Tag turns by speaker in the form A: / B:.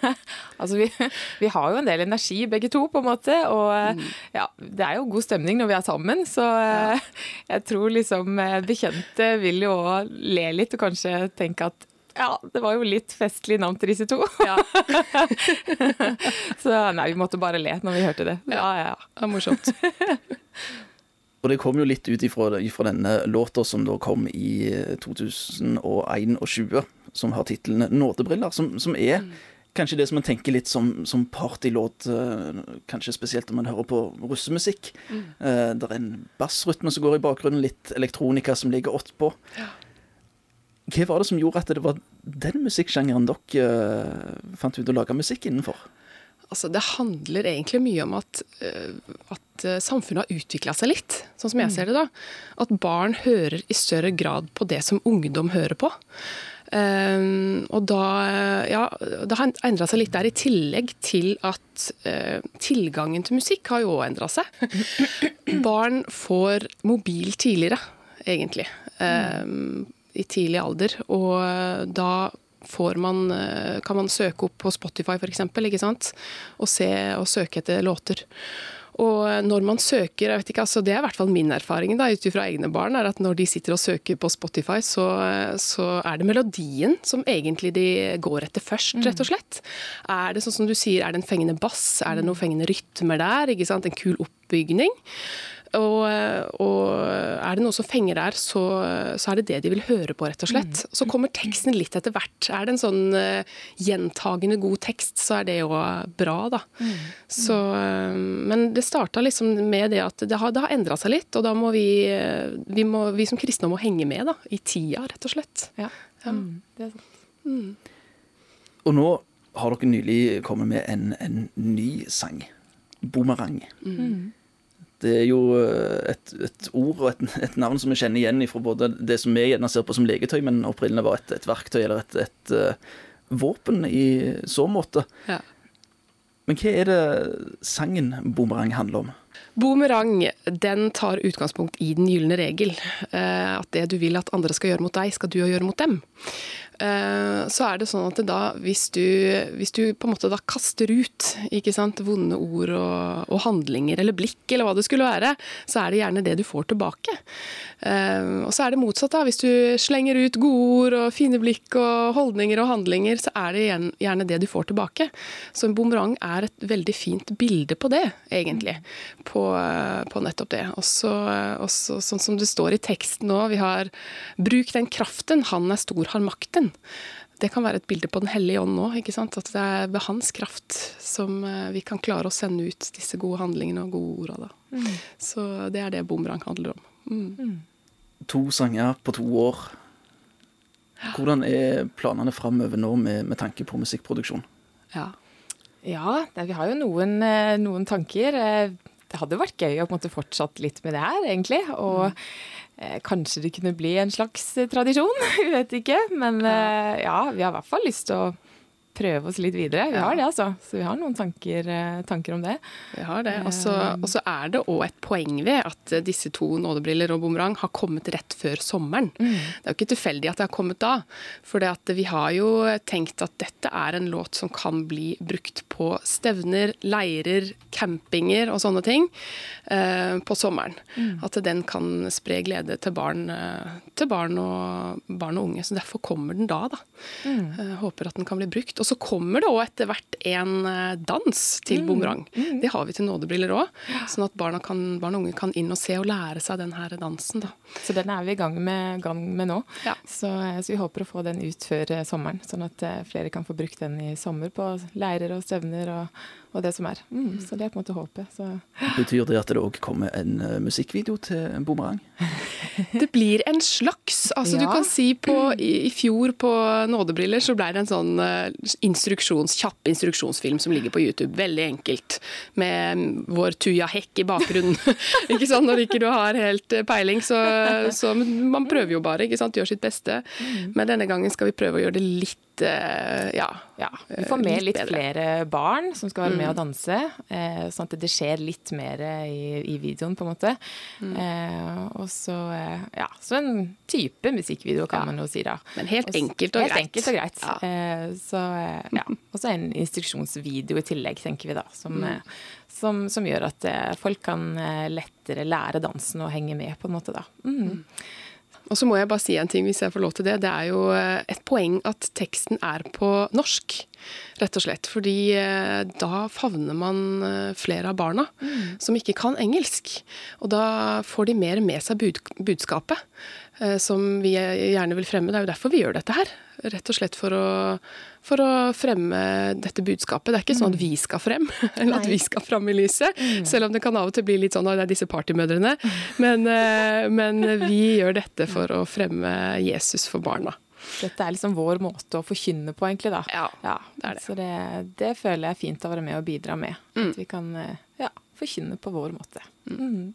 A: altså vi, vi, har jo en del energi begge to, på en måte. Og mm. ja, det er jo god stemning når vi er sammen. Så ja. jeg tror liksom bekjente vil jo òg le litt og kanskje tenke at ja, det var jo litt festlig navn til disse to. Ja. så nei, vi måtte bare le når vi hørte det.
B: Ja, ja, ja. Det er morsomt.
C: Og det kom jo litt ut ifra, ifra denne låta som da kom i 2021, som har tittelen 'Nådebriller', som, som er mm. Kanskje det som man tenker litt som, som partylåt, eh, kanskje spesielt om man hører på russemusikk. Mm. Uh, det er en bassrytme som går i bakgrunnen, litt elektronika som ligger åttpå. Ja. Hva var det som gjorde at det var den musikksjangeren dere uh, fant ut å lage musikk innenfor?
B: Altså, det handler egentlig mye om at, at samfunnet har utvikla seg litt, sånn som jeg mm. ser det. da. At barn hører i større grad på det som ungdom hører på. Um, og da, ja, det har endra seg litt der, i tillegg til at uh, tilgangen til musikk har jo òg endra seg. Barn får mobil tidligere, egentlig. Um, i tidlig alder. Og eh, da man, eh, kan man søke opp på Spotify f.eks. Og og søke etter låter. Og når man søker, jeg vet ikke, altså det er i hvert fall min erfaring da, ut fra egne barn, er at når de sitter og søker på Spotify, så, så, er det melodien som egentlig de går etter først, rett og slett. Er det sånn som du sier, er det en fengende bass, er det noen fengende rytmer der, ikke sant, en kul oppbygning? Og, og, er det noe som fenger der, så, så, er det det de vil høre på, rett og slett. Mm. Så kommer teksten litt etter hvert. Er det en sånn uh, gjentagende god tekst, så er det jo bra, da. Mm. Så, uh, men det starta liksom med det at det har, det har endra seg litt, og da må vi, uh, vi, må, vi som kristne må henge med da, i tida, rett og slett. Ja. ja. Mm. Det er sant.
C: Mm. Og nå har dere nylig kommet med en, en ny sang. 'Boomerang'. Mm. Det er jo eh, et, et ord og et, et, navn som vi kjenner igjen fra både det som vi gjerne ser på som legetøy, men opprinnelig var et, et verktøy eller et, et uh, våpen i så måte. Ja. Men hva er det sangen 'Boomerang' handler om?
B: Boomerang den tar utgangspunkt i den gylne regel. Uh, at det du vil at andre skal gjøre mot deg, skal du gjøre mot dem. Eh, så er det sånn at da, hvis du, hvis du på en måte da kaster ut ikke sant, vonde ord og, og, handlinger eller blikk, eller hva det skulle være, så er det gjerne det du får tilbake. Uh, og så er det motsatt. da, Hvis du slenger ut gode ord og fine blikk og holdninger og handlinger, så er det gjerne det du får tilbake. Så en bumerang er et veldig fint bilde på det, egentlig. På, på nettopp det. Også, også, sånn som det står i teksten nå, vi har 'bruk den kraften, han er stor, har makten' det kan være et bilde på Den hellige ånd nå. ikke sant? At det er ved hans kraft som eh, vi kan klare å sende ut disse gode handlingene og gode orda. Mm. Så det er det Bomrang handler om. Mm. Mm.
C: To sanger på to år. Hvordan er planene framover nå med, med, tanke på musikkproduksjon?
A: Ja, ja vi har jo noen, eh, noen, tanker. Det hadde vært gøy å på en måte fortsatt litt med det her, egentlig. Og mm. Eh, kanskje det kunne bli en slags eh, tradisjon, vi vet ikke. Men eh, ja, vi har i hvert fall lyst til å prøve oss litt videre. Vi har det, altså. Så vi har noen tanker, eh, tanker om det.
B: Vi har det. Og så eh. er det òg et poeng ved at disse to nådebriller og bumerang har kommet rett før sommeren. Mm. Det er jo ikke tilfeldig at det har kommet da. For vi har jo tenkt at dette er en låt som kan bli brukt på stevner, leirer, campinger og sånne ting eh, på sommeren. Mm. At den kan spre glede til barn, eh, til barn, og, barn og unge. Så derfor kommer den da, da. Mm. Eh, håper at den kan bli brukt. Og så kommer det òg etter hvert en eh, dans til mm. bumerang. Mm. Det har vi til nådebriller òg, sånn at barna kan, barn og unge kan inn og se og lære seg den her dansen. Da.
A: Så den er vi i gang med, gang med nå. Ja. Så, eh, så, vi håper å få den ut før eh, sommeren, sånn at flere kan få brukt den i sommer på leirer og stevner. og og det som er. Mm, så det er på en måte håpet. Så.
C: Betyr det at det òg kommer en uh, musikkvideo til en Boomerang?
B: det blir en slags. Altså ja. du kan si på i, i, fjor på Nådebriller så ble det en sånn uh, instruksjons, kjapp instruksjonsfilm som ligger på YouTube. Veldig enkelt. Med vår Tuja Hekk i bakgrunnen. ikke sant? Når ikke du har helt eh, peiling, så, så man prøver jo bare. ikke sant? Gjør sitt beste. Mm. Men denne gangen skal vi prøve å gjøre det litt ja.
A: Ja, Vi får med
B: Litt
A: litt, flere barn som skal være med og danse. Eh, sånn at det skjer litt mer i, i videoen, på en måte. Eh, og så eh, ja, så en type musikkvideo, kan
B: Ja.
A: man jo si, da.
B: Men helt enkelt og
A: helt
B: greit.
A: enkelt og greit.
B: Ja.
A: Eh, så eh, ja. Og så en instruksjonsvideo i tillegg, tenker vi da. Som,
B: Mm.
A: eh, som, som gjør at eh, folk kan eh, lettere lære dansen og henge med, på en måte, da. Mm.
B: Og så må jeg bare si en ting, hvis jeg får lov til det. Det er jo eh, et poeng at teksten er på norsk, rett og slett. Fordi eh, da favner man eh, flere av barna som ikke kan engelsk. Og da får de mer med seg bud budskapet som vi gjerne vil fremme. Det er jo derfor vi gjør dette her. Rett og slett for å, for å fremme dette budskapet. Det er ikke sånn at vi skal frem, eller at vi skal fram i lyset. Selv om det kan av og til bli litt sånn at det er disse partymødrene. Men, eh, men vi gjør dette for å fremme Jesus for barna.
A: Dette er liksom vår måte å forkynne på, egentlig, da.
B: Ja, det er det.
A: Så det, det føler jeg er fint å være med og bidra med. At vi kan eh, ja, forkynne på vår måte. Mm.